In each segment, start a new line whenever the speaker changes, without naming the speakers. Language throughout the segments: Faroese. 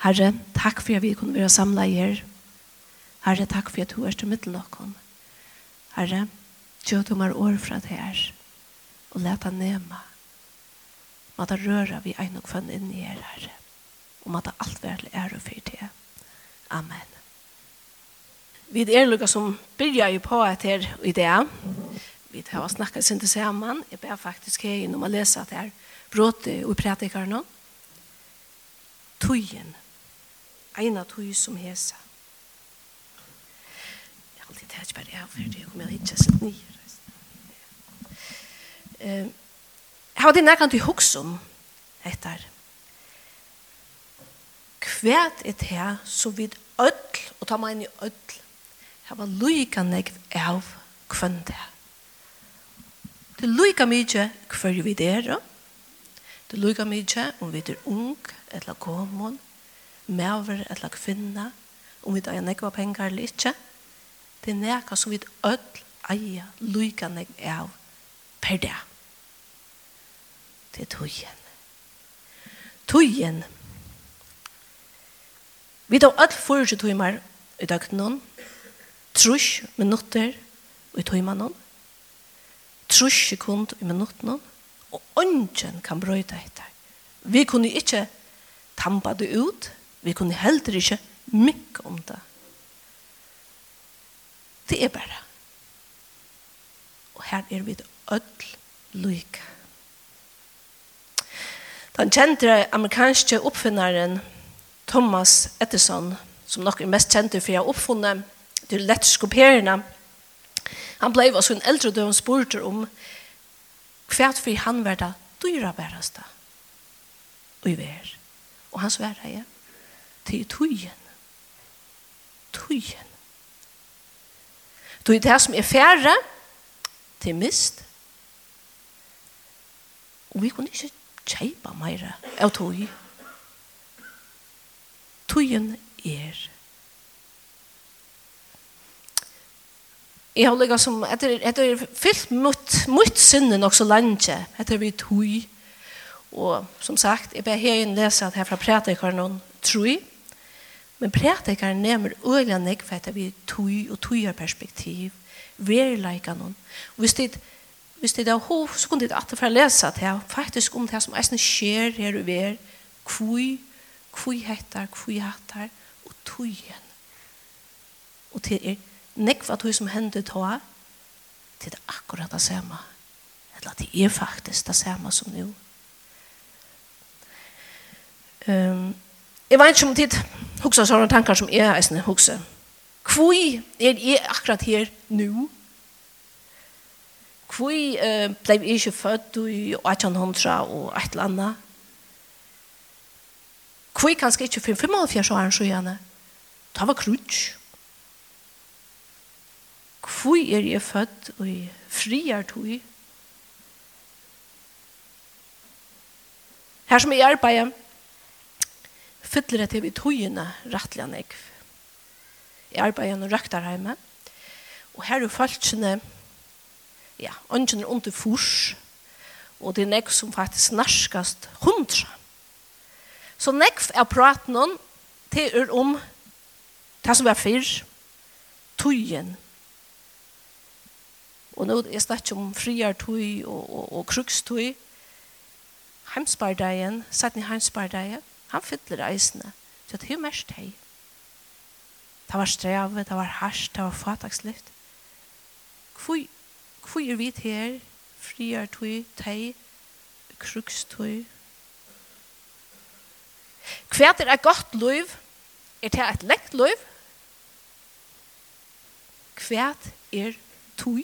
Herre, takk for at vi kunne være samlet her. Herre, takk for at du er til middel noen. Herre, kjød om er år fra det her, og let nema. Må da røre vi en og kvann inn i her, Herre, og må da alt være til ære for det. Amen. Vi er lukka som byrja jo på et her i det. Vi har snakket sin til sammen. Jeg ber faktisk her innom å lese at her bråte og prætikar nå. Tøyen eina tog som hesa. Jeg har alltid tæt bare av, for det kommer jeg ikke sett nye. Jeg har det nærkant i hoksom, etter. Kvært er det her, så vidt ødl, og ta meg inn i ødl, jeg var lyka negv av kvann det. Det er lyka mykje hver vi der, det er lyka mykje om vi er ung, eller gommon, maver eller kvinna, om vi eier nekva penger eller ikkje, det er nekva som vi öll eier lykka nek av per dag. Det er tøyen. Tøyen. Vi tar öll fyrir tøymar i døgnon, trus minutter i tøymanon, trus sekund i minuttnon, og ånden kan brøyta etter. Vi kunne ikke tampa det ut, Vi kunne heller ikke mykke om det. Det er bare. Og her er vi det ødel lykke. Den kjente amerikanske oppfinneren Thomas Edison, som nok er mest kjent for å har oppfunnet de elektriske perene, han ble også en eldre døren spurte om hva for han var det dyra bæreste i vær. Og han sverre, ja til tøyen. Tøyen. Du er det som er færre til mist. Og vi kunne ikke kjeipa meira av tøy. Tøyen er Jeg har ligget som, etter, etter fyllt mot, mot sinne nok så lenge, etter vi tog, og som sagt, jeg ber her inn lese at her fra jeg hver noen tror, Men prætikaren nemmer øyla for etter vi tøy og tøyar perspektiv, verileika noen. Og hvis det hvis det er hov, så kunne det at for å lese det her, faktisk om det som eisen skjer her og ver, kvui, kvui hettar, kvui hattar, og tøyen. Og til er nekva tøy som hender tøy, det akkurat det samme. Eller det er faktisk det samme som nå. Um, jeg vet ikke om tid, hugsa sånne tankar som jeg eisne hugsa. Kvoi er jeg akkurat her nu? Kvoi uh, blei jeg ikke født i 1800 og et eller annet? Kvoi kanskje ikke for 45 år så gjerne? Det var krutsk. Kvoi er jeg født i friar tog? Her som jeg arbeider, fyller det til i togene rettelig enn jeg. Jeg arbeider gjennom hjemme. og her er folkene, ja, ønskene under fors, og det er nek som faktisk narskast hundra. Så nek er praten om, det er om det som er fyr, tøyen. Og nå er det ikke om friartøy og, og, og krukstøy, heimsbardeien, satt i heimsbardeien, Han fyller reisene. Så det er jo mest hei. Det var strevet, det var harsht, det var fatakslift. Hvor, er vi her? Friar tog, teg, kruks tog. Hva er et godt liv? Er det et lekt liv? Hva er tog?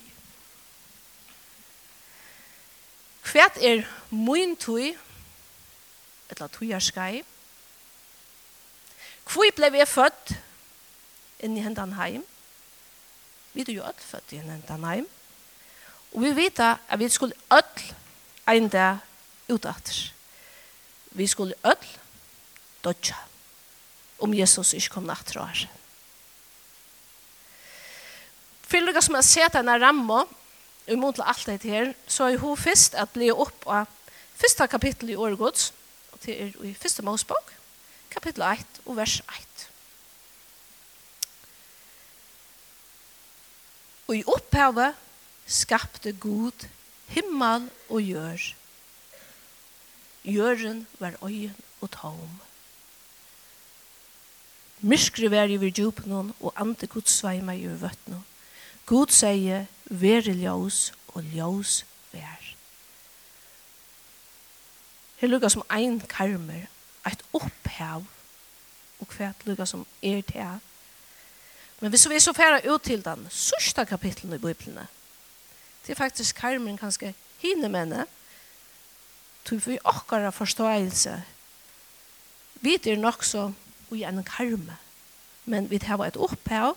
Hva er min Et la tog er skrevet? Hvor ble vi født? Inn i hendene heim. Vi er jo alt født inn i hendene heim. Og vi vet at vi skulle alle en dag utatter. Vi skulle alle dødja om Jesus ikke kom natt fra oss. For lukka som har sett denne ramma, imot til alt dette her, så er hun først at bli opp av første kapittel i Åregods, og til er i første Mosebok, kapittel 1 og vers 1. Og i opphavet skapte Gud himmel og jør. Jøren var øyen og tom. Myskri var i virjupen og ante Guds sveima i vøttene. God sier, vær ljós og ljós vær. Her lukkar som ein karmer et opphav og hvert lukka som er til. Men hvis vi så færa ut til den sørste kapitlen i Bibelen, det er faktisk Karmen kanskje hinne menne, tog vi okkara forståelse. Vi er nok så i en karme, men vi har et opphav,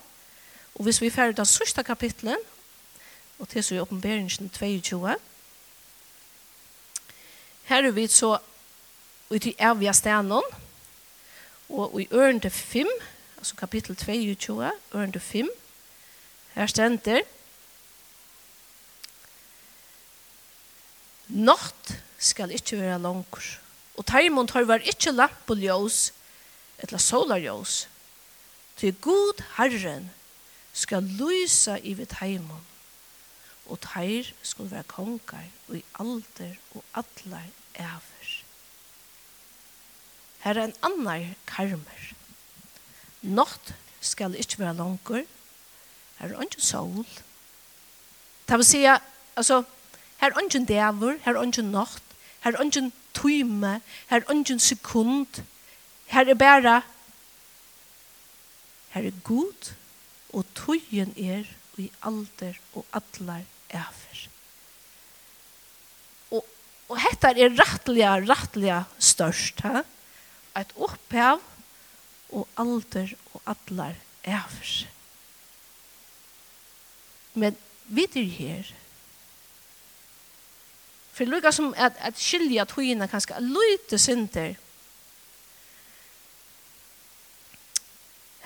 og hvis vi færa den sørste kapitlen, og til så i oppenberingen 22, her er vi så ut i evige stenen, og i ørende 5, altså kapittel 22, ørende 5, her stender, Nått skal ikkje være langer, og teimund har vært ikkje lamp og ljøs, etla solarljøs, til god Herren skal lysa i vitt heimund, og teir skal være konger og i alder og atler æver. Her er en annan karmer. Nått skal ikke være langer. Her er ikke sol. Det vil si, altså, her er ikke dæver, her er ikke nått, her er ikke tøyme, her er ikke sekund. Her er bare, her er god, og tøyen er i alder og atler efer. Og, og hettar er rettelig, rettelig størst, ha? et opphav og alder og atler æfers. Men vi er her. For er som at, at skilja tøyina kanskje, at løyte synder.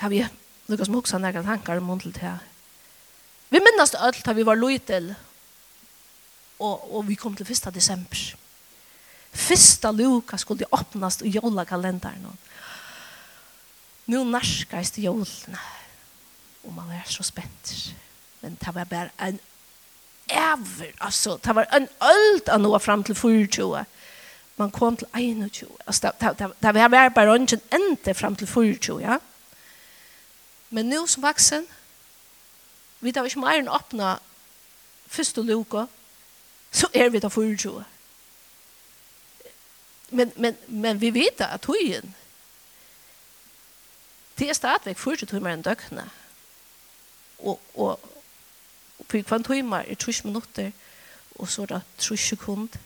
Har vi lukka som hoksa nærkant hankar om til her. Vi minnast alt da vi var løytel og, og vi kom til 1. desember. Fyrsta luka skulle åpnast i jolakalendaren. Nu narskast jolene. Og man er så spent. Men det var bare en ever, altså, det var en øld av noe fram til 24. Man kom til 21. Altså, det, det, det, det var bare ønsken ente fram til 24, ja. Men nu som vaksen, vi tar ikke mer enn åpna første luka, så er vi da 24 men, men, men vi vet at høyen, det er stadigvæk 40 timer enn døgnet. Og, og, og på hver timer er 30 minutter, og så er det 30 sekunder.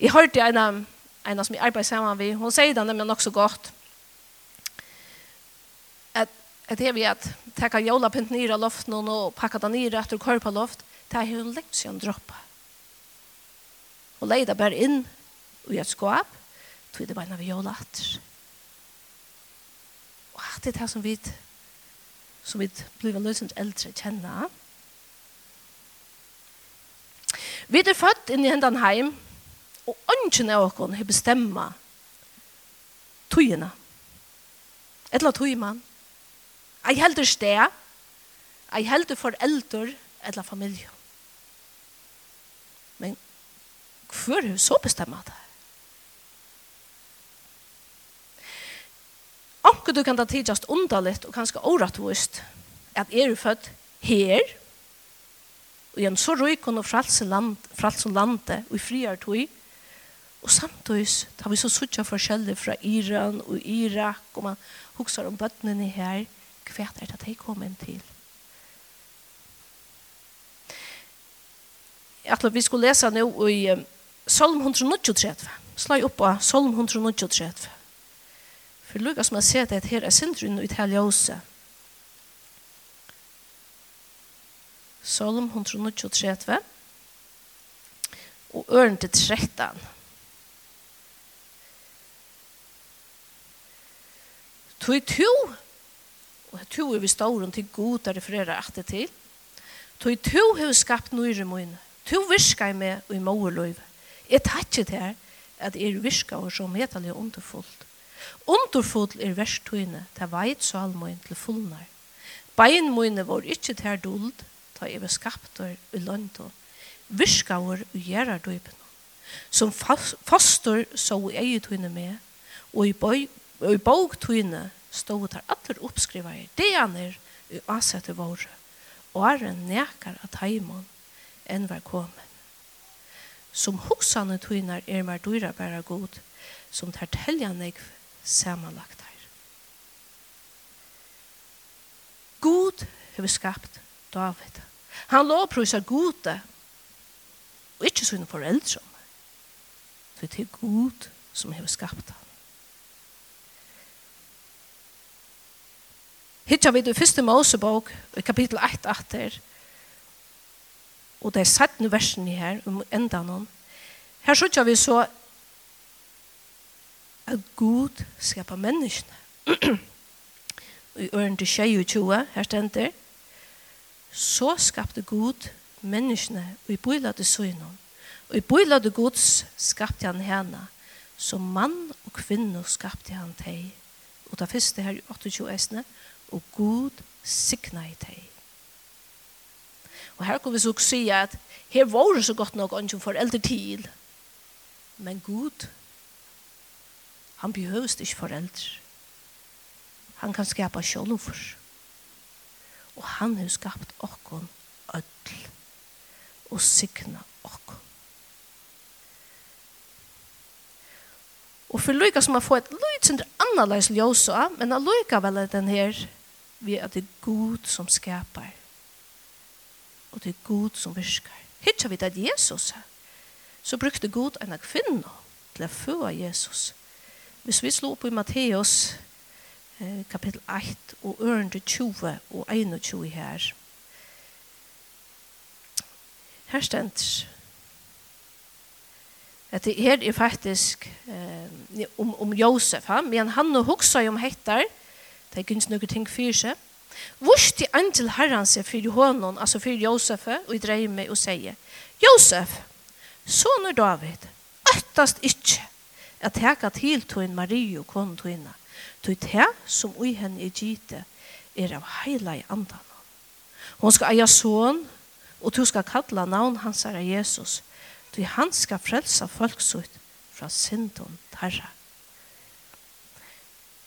Jeg hørte en, en som jeg arbeider sammen med, hun sier det nemlig nok så godt, at, at det er vi at takka jolapynt nira loften og pakka det nira etter kår loft, det er hun lengt siden droppa og leie det bare inn i et skap, tog det bare når vi gjør latter. Og det er det som vi, som vi blir løsens eldre kjenner. Vi er født inn i hendene heim, og ønsken av oss har bestemmet togene. Et eller annet togmann. Jeg helder sted, Jeg helder foreldre elder, eller familie. Men Hvor er så bestemmer det? Anker du kan ta tidligst underligt og kanskje årettvist at er du født her og i en så røykon og fralse land, fralse lande og i friar tog og samtidig tar vi så suttje forskjellig fra Iran og Irak og man huksar om bøttene her hva er det at de kom inn til Jeg tror vi skulle lese nå i Salm 139. Slå opp på Salm 139. For Lukas man ser det her er sindrun ut her ljøse. Salm 139. Og øren til 13. Tui tu, og tu er vi stauren til god der refererer etter til, tui tu har skapt nøyre mine, tu virka i meg og i mauerløyve. Jeg takker det her at er virka og som heter det underfullt. Underfullt er verstøyne, det veit så salmoen til fullnar. Bein mine var ikkje ter dold, ta eva skaptor i lønto. Virka var og gjerra døypen. Som fastor så i eget med, og i, bøy, og i bøg tøyne stod der atler oppskriver det han er i asette våre, og er en nekar at heimann enn var kommet som hosane tøynar er mer dyra bæra god, som tar telja negv samanlagt her. God hever skapt David. Han lovprøysa gode, og ikkje sine foreldre. For det er god som hever skapt han. Hittja vi i første Mosebok, i kapitel 1, 8, og det er satt nu versen i her, om enda noen. Her sier vi så at Gud skapar menneskene. I øren til tjej og tjoa, her stender, så skapte Gud menneskene, og i bøyla til søgnen. Og i bøylade Guds skapte han henne, som mann og kvinne skapte han teg. Og det første her i 28 esne, og Gud signa i teg. Og her kan vi så si at her var det så godt nok ønsken for eldre til. Men Gud, han behøves ikke foreldre. Han kan skapa for. Og han har skapt okkon ødel. Og signa okkon. Og for lykka som har fått et lydsindre annerledes ljøsa, men har lykka vel den her, vi er det Gud som skapar og det er Gud som virker. Hittar vi det Jesus så brukte god en kvinne til å føde Jesus. Hvis vi slår opp i Matteus eh, kapittel 8 og ørende 20 og 21 her, her stendt at det her er faktisk eh, om, om Josef, ha? men han har hoksa om hettar, det er ikke noen ting fyrir seg, Vusti angel herran seg fyrir honom, altså fyrir Josef, og i dreime og sier, Josef, sonur David, øttast ikkje, at heka til toin og kon toina, tog te som ui henne i gite, er av heila i andan. Hon skal eia son, og du skal kalla navn hans herre Jesus, tog han skal frelsa folksut fra syndon tarra.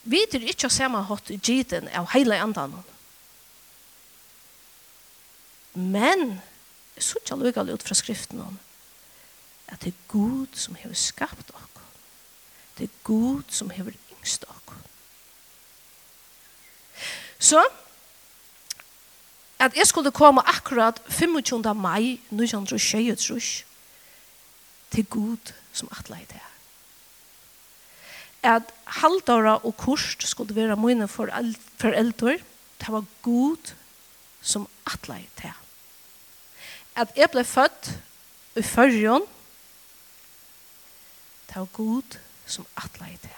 Vi er se meg hatt i giten av heila i andan. Men, jeg så ikke allukal ut fra skriften om at det er Gud som har skapt dere. Det er Gud som har yngst dere. Så, at jeg skulle komme akkurat 25. mai 1923 til Gud som atle i det. At halvdara og kurst skulle være mine foreldre, det var Gud som atle i det at jeg ble født i førjon, det var god som atla i det.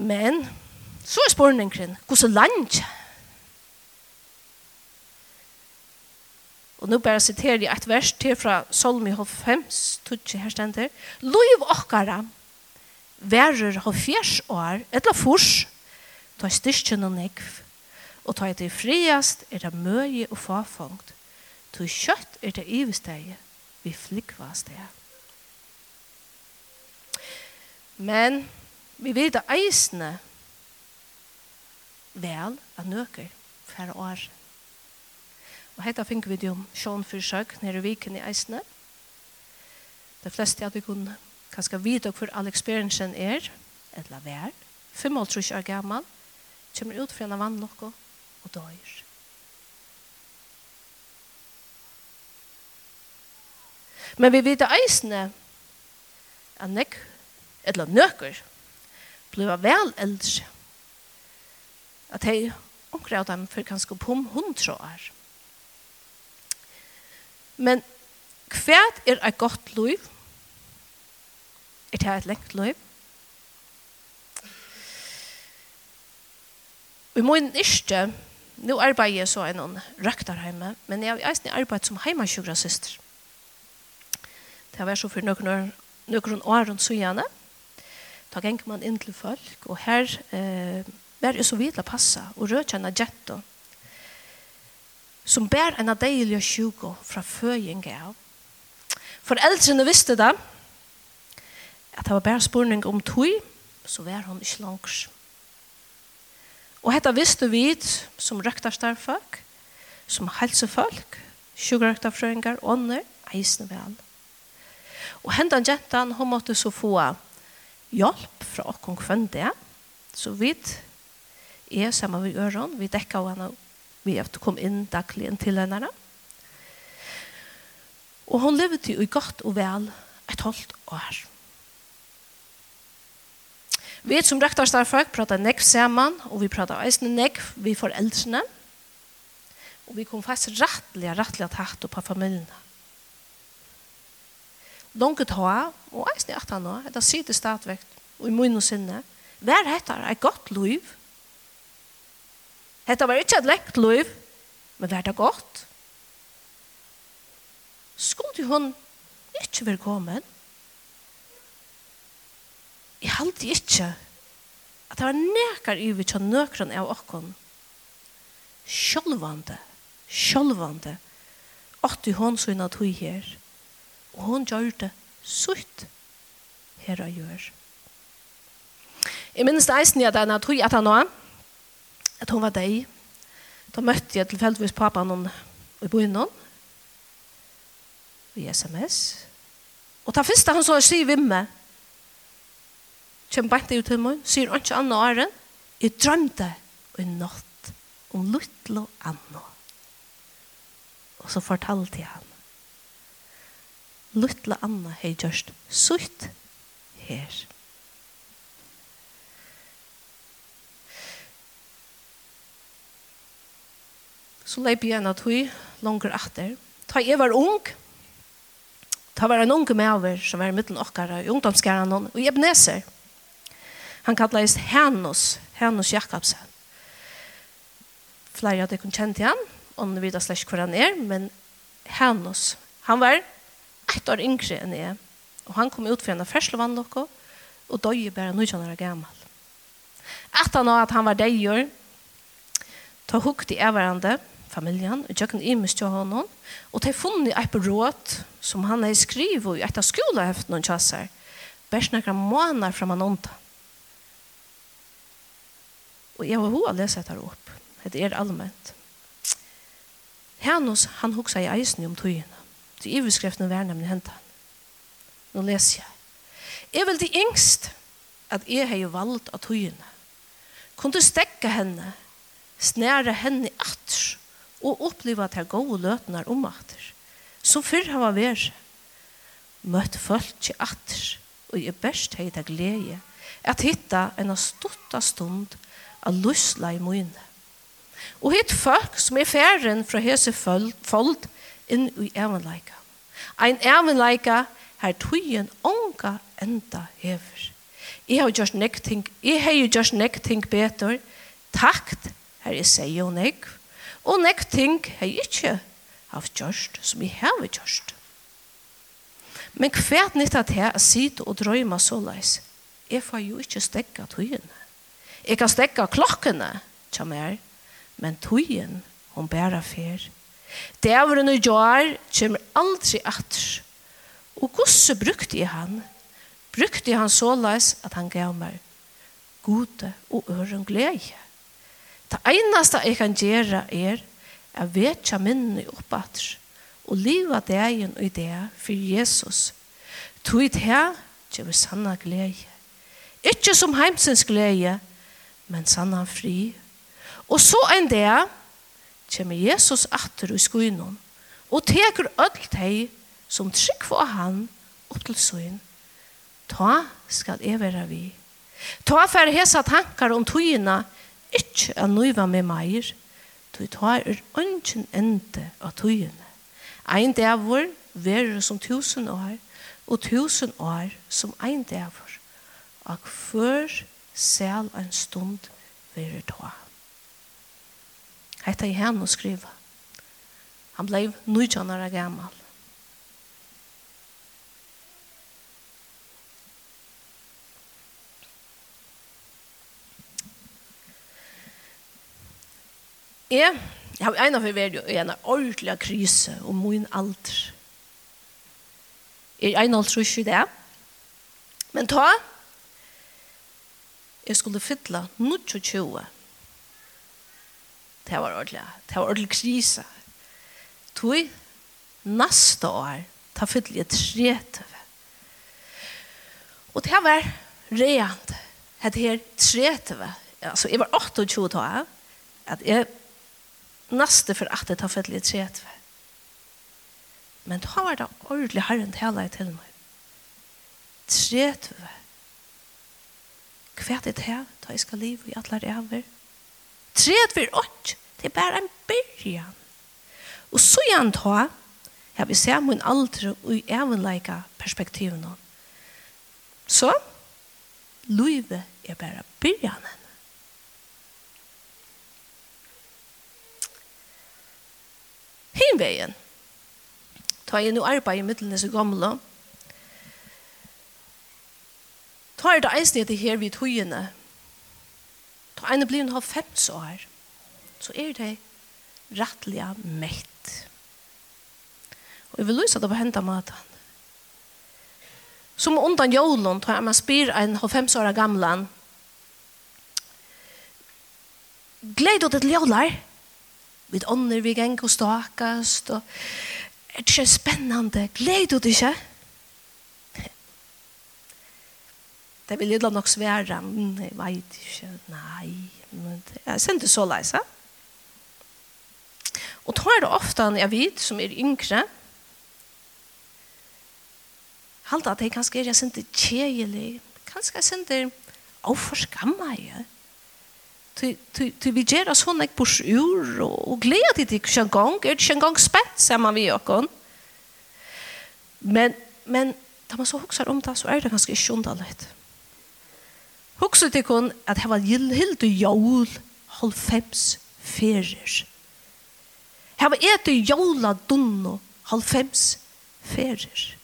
Men, så er spørningen, hvordan land? Og nå bare siterer jeg et vers til fra Solmi 5, tutsi her stender. Loiv okkara, verer hofjers år, etla furs, ta styrkjen og nekv, og ta etter friast er det møye og farfangt. To kjøtt er det ivesteie, vi flikvast det. Men vi vet at eisene vel at nøker for år. Og hetta fink vi om sjån for søk nere viken i eisene. De fleste av vi kunne kanskje vite hvor all experiencen er, eller vær, 55 år gammel. kommer ut fra en vann noe og døyr. Men vi vet eisne at nek, eller nøkker, blir vel eldre. At hei, omkring av dem for kanskje på om hundra år. Men hva er et godt liv? Er det et lengt liv? Vi må ikke nu arbeider jeg så en noen røkter hjemme, men jeg har eisen arbeid som heimasjura syster. Det var så for noen noen år så gjerne. Da ganger man inn til folk, og her eh, var det så videre passa, og rødkjenne jetto, som bær en av deilig og sjugo fra føying av. Foreldrene visste det, at det var bare spørning om tog, så var hun ikke langsom. Og hetta visste vi som røktarstarfolk, som helsefolk, sjukrøktarfrøyngar, ånder, eisne vel. Og hendan jentan, hun måtte så få hjelp fra okkong kvøndige, så vidt er sammen med øron, vi dekka av henne, vi kom inn daglig inn til henne. Og hun levde i godt og vel et halvt år. Vi som rektorstarfolk prater nekv saman, og vi prater eisne nekv vi foreldrene. Og vi kom faktisk rettelig, rettelig tatt på familien. familiene. Lange ta, og eisne at han nå, etter sitte stadvekt, og i munn og sinne, hver heter et godt liv. Dette var ikke et lekt liv, men var det godt? Skulle hun ikke være kommet? jeg halte ikke at det var nekar vi til nøkron av okkon. Sjølvande, sjølvande, at du hon søgna tog her, og hon gjør det sutt her og gjør. Jeg minnes det eisen jeg denne tog at han nå, at hun var deg, da møtte jeg tilfeldigvis pappa noen i byen noen, i sms, og ta første han så sier vi med, kjem bænt ut til mun, sier ikke anna åren, jeg drømte i natt om Lutlo Anna. Og så fortalte jeg han. Lutlo Anna hei gjørst sutt her. Så leip jeg en av tog, langer atter. Ta jeg var ung, ta var en unge med over, som var i midten okkara, i ungdomsgæren, og jeg Ebenezer. Og Han kallades Hanus, Hanus Jakobsen. Flere av dere kjent til han, om vet slags hvor han er, men Hanus, han var ett år yngre enn jeg, og han kom ut for en av ferslevann dere, og døg bare noe kjønner gammel. Etter nå at han var deier, ta hukt i hverandre, familjen, og jag kan mest til honom, og de funnet et råd som han har skrivet i et av skoleheften og kjasser, bare snakker måneder fra man ånda. Og jeg var hva lese etter opp. Det er allment. Hennos, han hoksa i eisen om tøyene. Så iverskreften var nemlig hentet han. Nå leser jeg. Jeg vil de yngst at jeg har valgt av tøyene. Kunne du stekke henne, snære henne i atter og oppleve at jeg går og løtene er om atter. Så før har vært møtt folk til atter og jeg best har jeg glede at hitta en av stutta stund av lusla i mine. Og hitt folk som er færen fra hese folk inn i evenleika. Ein evenleika her tøyen onga enda hever. Jeg har gjort nek ting, jeg har gjort nek ting betur, takt her jeg sier og nek, og nek ting har jeg ikke haft gjort som jeg har gjort. Men hvert nytt at jeg sitter og drøyma så leis, jeg får jo ikke stekka tøyene. Jeg kan stekke klokkene, til meg, men togjen hun bærer fer. Det er Dævren og gjør, kommer aldri atter. Og hvordan brukte jeg han. Brukte jeg han så løs at han gav meg gode og øren glede. Det eneste jeg kan gjøre er at vetja minnene oppatter og liva degen og idea for Jesus. Tog det her kommer sanne glede. Ikke som heimsens glede, men sann han fri. Og så en dag kommer Jesus atter i skuinon og teker öll teg som trygg for han opp til søgn. Ta skal jeg være vi. Ta for hese tankar om togene ikke er nøyva med meir. Du tar er ønsken ende av togene. Ein dævor verer som tusen år og tusen år som ein dævor. Og før Sel en stund vil ta. Hetta er henne å skriva. Han blei nøytjanare gammal. Jeg, jeg har en av hver verden i en ordentlig krise om min alder. Jeg er en alder ikke det. Men ta, jeg skulle fylla 29. Det var ordentlig. Det var ordentlig krise. Tog neste år, ta fylla jeg 30. Og det var rent, Det her 30. Altså, jeg var 28 da. At jeg neste for at jeg ta fylla jeg 30. Men da var det ordentlig herren til meg. 30. Hva er det her? da jeg skal liv i alle ræver. Tret for ått. Det er bare en byrjan. Og så gjerne ta, jeg vil se min aldre og i evenleika perspektiven. Så, livet er bare byrjanen. Hinveien. Ta jeg nå arbeid i middelen så gamle, Ta er det eisen i det her vid høyene. Ta ene blir en halv fem så her. Så er det rettelig mett. Og jeg vil lyse at det var hendet maten. Som undan jolon, tar jeg man spyr en halv halvfems år gamlan. Gleid åt et jolar. Vid ånder vi geng og stakast. Og er det ikke spennende? Gleid åt ikke? Gleid Det vil jeg nok svære, men jeg vet ikke, nei. Men jeg sendte så leise. Og da er det ofte en jeg vet, som er yngre, halda at jeg kanskje er jeg sendte kjedelig, kanskje jeg sendte avforskamme Ja. Du vil gjøre sånn jeg bors ur, og gleder til ikke en gang, er det ikke en gang spett, sier man vi jo Men, men, da man så hokser om det, så er det ganske ikke underlig. Hugsa til kun at hava hildu jól halvfems ferir. Hava etu jóla dunno fems ferir.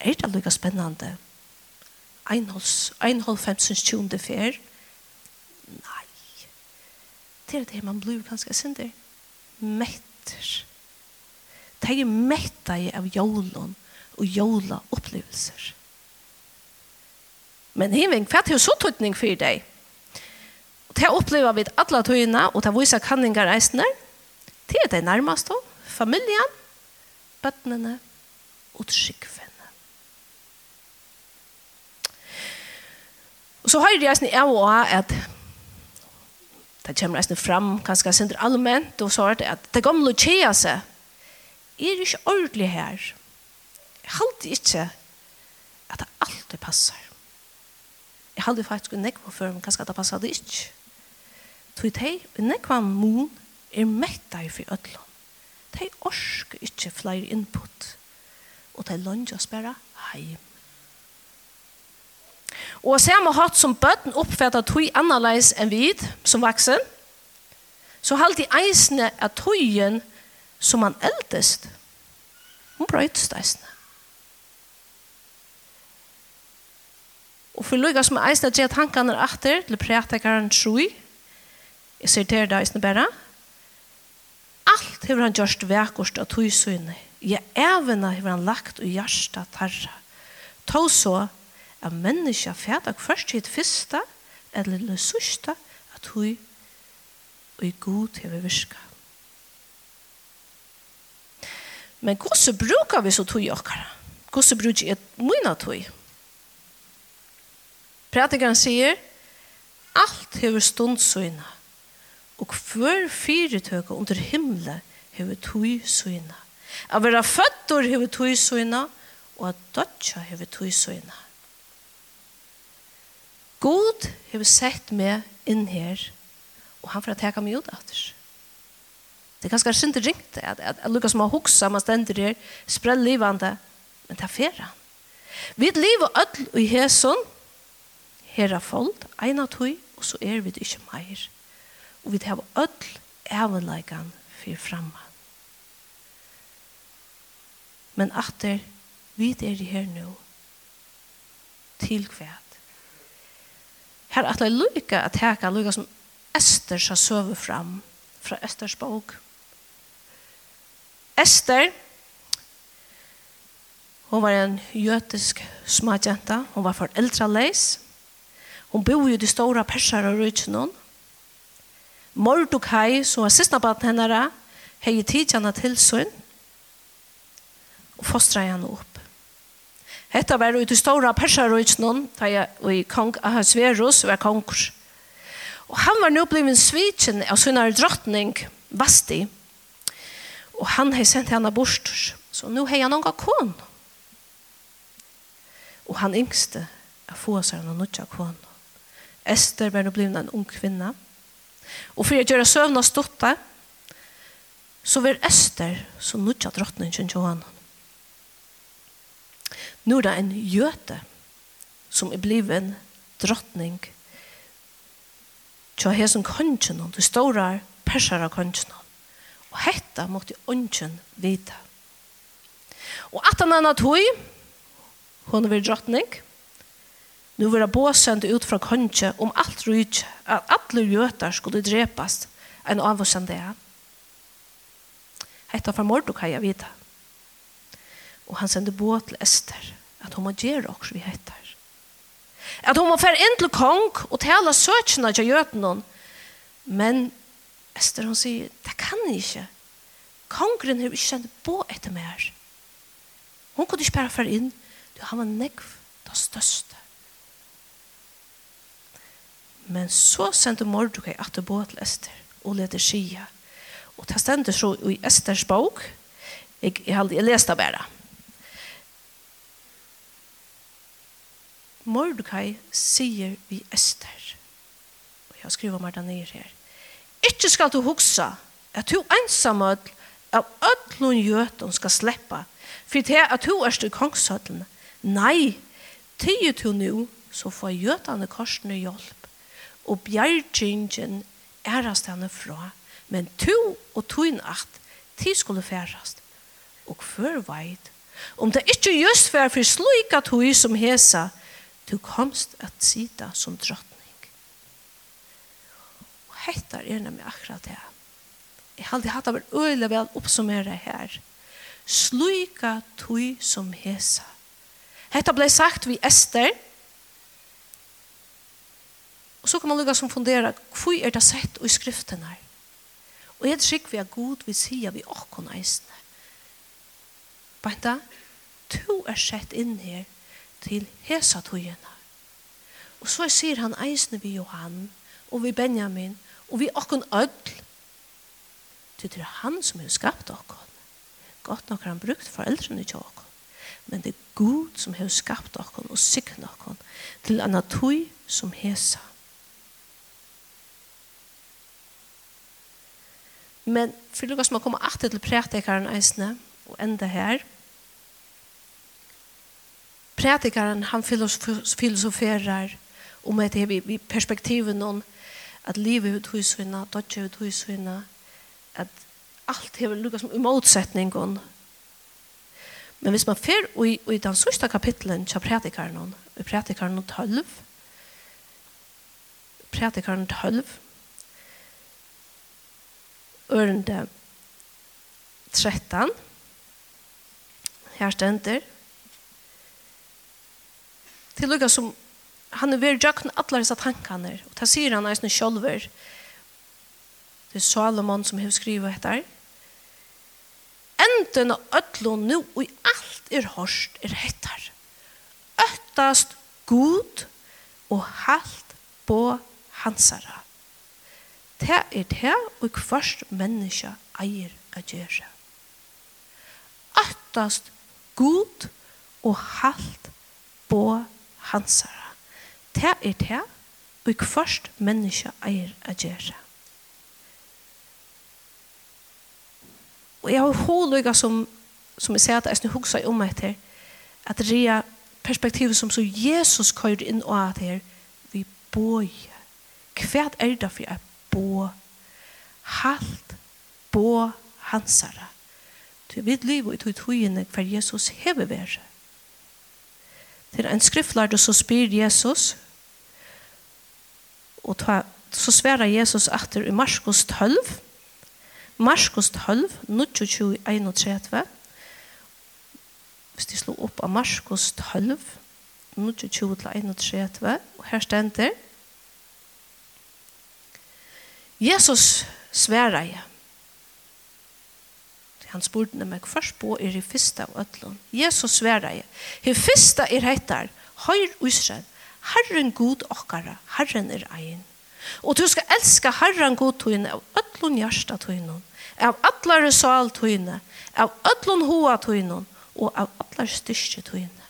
Er det lukka spennande? Ein halvfemsens tjunde fer? Nei. Det er det man blir ganske sinder. Metter. Det er metta av jólon og jóla opplevelser. Men himving, hva er det så tøytning for deg? Og det opplever vi alle tøyene, og det viser kanninger reisende. Det er det nærmeste, familien, bøttene og tryggvene. Og så har jeg reisende jeg også at det kommer reisende fram, kanskje sender allment, og så er det at det gamle tjeja seg, er ikke ordentlig her. Jeg halte ikke at det alltid passer. Jeg hadde faktisk nekva før, men kanskje det passet ikke. Tog de, en nekva mun er metta i for ødlån. De orsker ikke flere input. Og de lønner oss bare heim. Og samme hatt som bøtten oppfattet tog annerledes enn vid, som vaksen, så holdt de eisene av tøyen som han eldest. Hun brøytes eisene. Og for lukka som eisne at jeg tankene er atter til prætikeren troi, jeg ser til det eisne bare, alt hever han gjørst vekkost av tøysynet. Jeg evne hever han lagt og hjersta tarra. Ta så at menneska fætak først hit fyrsta, eller det sørste, at hui og i god hever virka. Men hvordan brukar vi så tui okkara? Hvordan brukar jeg mina tog? Prætikeren sier, alt hever stundsøyna, og hver fyrirtøka under himle hever tøy søyna. A vera føttur hever tøy søyna, og a dødja hever tøy søyna. God hever sett meg inn her, og han får teka meg ut av Det er ganske synd det ringte, at, at, at Lukas må huksa, man stender her, sprell livande, men det er fer han. Vi og ødel i hæsson, herra folk, eina tøy, og så er vi det ikke meir. Og vi tar ødel evenleikan for framme. Men atter, vi er det her nå, til kvæt. Her atler lykka at her kan lykke som Ester sa søve fram fra Esters bok. Ester, Hon var en jøtisk smadjenta. hun var foreldreleis. Hon bor ju i de stora persar av rydsen. Mordokai, som var sista baden hennara, hei tidjana tilsyn og fostra henne opp. Hetta var ut i stora persarøytsnån, da jeg i kong Ahasverus var konkurs. Og han var nå blivet svitsen av sin drottning, Vasti. Og han har sendt henne bort, så nå har han noen kon. Og han yngste, jeg får seg noen nødja kon. Ester var nå blivna en ung kvinna. Og for å gjøre søvna stotta, så var Ester som drottning drottningen Johan. Nu er det en jøte som er bliven drottning tja hesen kongen, de store persere kongen. Og hetta måtte ongen vite. Og at han annet hui, hon er drottning, Nu var båsende ut fra konje om alt rydde at alle jøter skulle drepes enn av oss enn det. Hette fra Mordokaj jeg vite. Og han sendte båt til Ester at hun må gjøre oss vi heter. At hun må fære inn til kong og tale søkene til jøtene. Men Ester hun sier, det kan jeg ikke. Kongren har ikke sendt på etter mer. Hun kunne ikke bare fære inn. Du, har en negv, det størst. Men så sendte Mordecai at det båt til Ester og lette skia. Og det stendte så i Esters bok. Jeg, jeg, jeg leste bare. Mordecai sier vi Ester. Og jeg skriver meg den her. Ikke skal du huske at du ensamødl av ødlun gjøten skal sleppa, for det at du er styr kongshøtlen. Nei, tyget du nå så får gjøtene korsene hjelp og bjergjingen ærast henne fra, men to og tøyn at de skulle færast. Og før veit, om det ikke just vær for slik at hun som hesa, du komst at sida som drottning. Og hettar er nemlig akkurat det. Jeg har alltid hatt av en øyla vel oppsummere her. Sluika tui som hesa. Hetta blei sagt vi Ester, Og så kan man lukka som fundera, hvor er det sett i skriften her? Og jeg trygg vi er god vi sier vi åkken eisne. Banta, to er sett inn her til hesa togene. Og så sier han eisne vi Johan, og vi Benjamin, og vi åkken ødl. Det er han som har skapt åkken. Godt nok har han brukt foreldrene til åkken men det er Gud som har skapt oss og siknet oss til en natur som hesa. Men for Lukas må komme alltid til prætikaren eisne og enda her. Prætikaren han filosoferar om at det i perspektivet noen at livet ut husvinna, dodje ut husvinna, at alt er hever som i motsetningen. Men hvis man fer i, i den sørste kapitlen til prætikaren, i prætikaren 12, prætikaren 12, ørende 13. Her stender. Til lukka som han er ved jøkken alle disse tankene. og da sier han eisne sjølver. Det er Salomon som har skrivet etter. Enden og ødlån nå og i alt er hørst er hettar. Øttast god og halt på hansara. Det er det og kvørst menneske eier å gjøre. Attast god og halt på hansara. Det er det og kvørst menneske eier å gjøre. Og jeg har håløyga som, som jeg sier at jeg hugsa om etter, at det er perspektivet som så Jesus køyr inn og at her, vi bøy. Hva er det for jeg bo. Halt bo hansara. Du vet liv og tog togene hver Jesus hever være. Til en skriftlærd så spyr Jesus og ta, så sverar Jesus etter i Marskos 12 Marskos 12 29 31 hvis de slår opp av Marskos 12 29 31 og her stender Jesus sværer jeg. Han spurte meg, først på er det første av ødlån. Jesus sværer jeg. Det første er heitar, høyr Israel, Herren god okkara, Herren er ein. Og du skal elska Herren god tøyne av ødlån hjärsta tøyne, av atlare sal tøyne, av ødlån hoa tøyne, og av atlare styrke tøyne.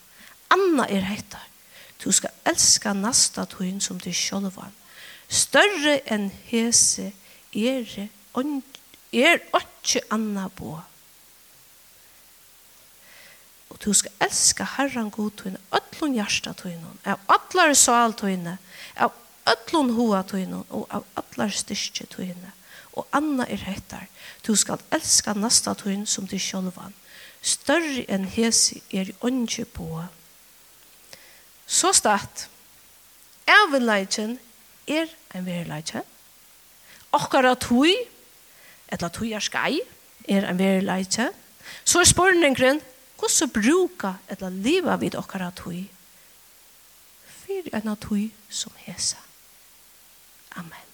Anna er heitar, du skal elska nasta tøyne som du sjølvan større enn hese er er ikke anna bo. Og du skal elska Herren god tøyne, ötlun hjärsta tøyne, av allar sal tøyne, av ötlun hoa tøyne, og av allar styrke tøyne. Og anna er hettar, du skal elska nasta tøyne som du sjølvan, Større enn hese er ikke bo. Så start. Evenleitjen er en verileitje. Okkara tui, etla tui er skai, er en verleitje. Så er spurningren, hvordan bruka etla liva vid okkara tui? Fyr enn tui som hesa. Amen.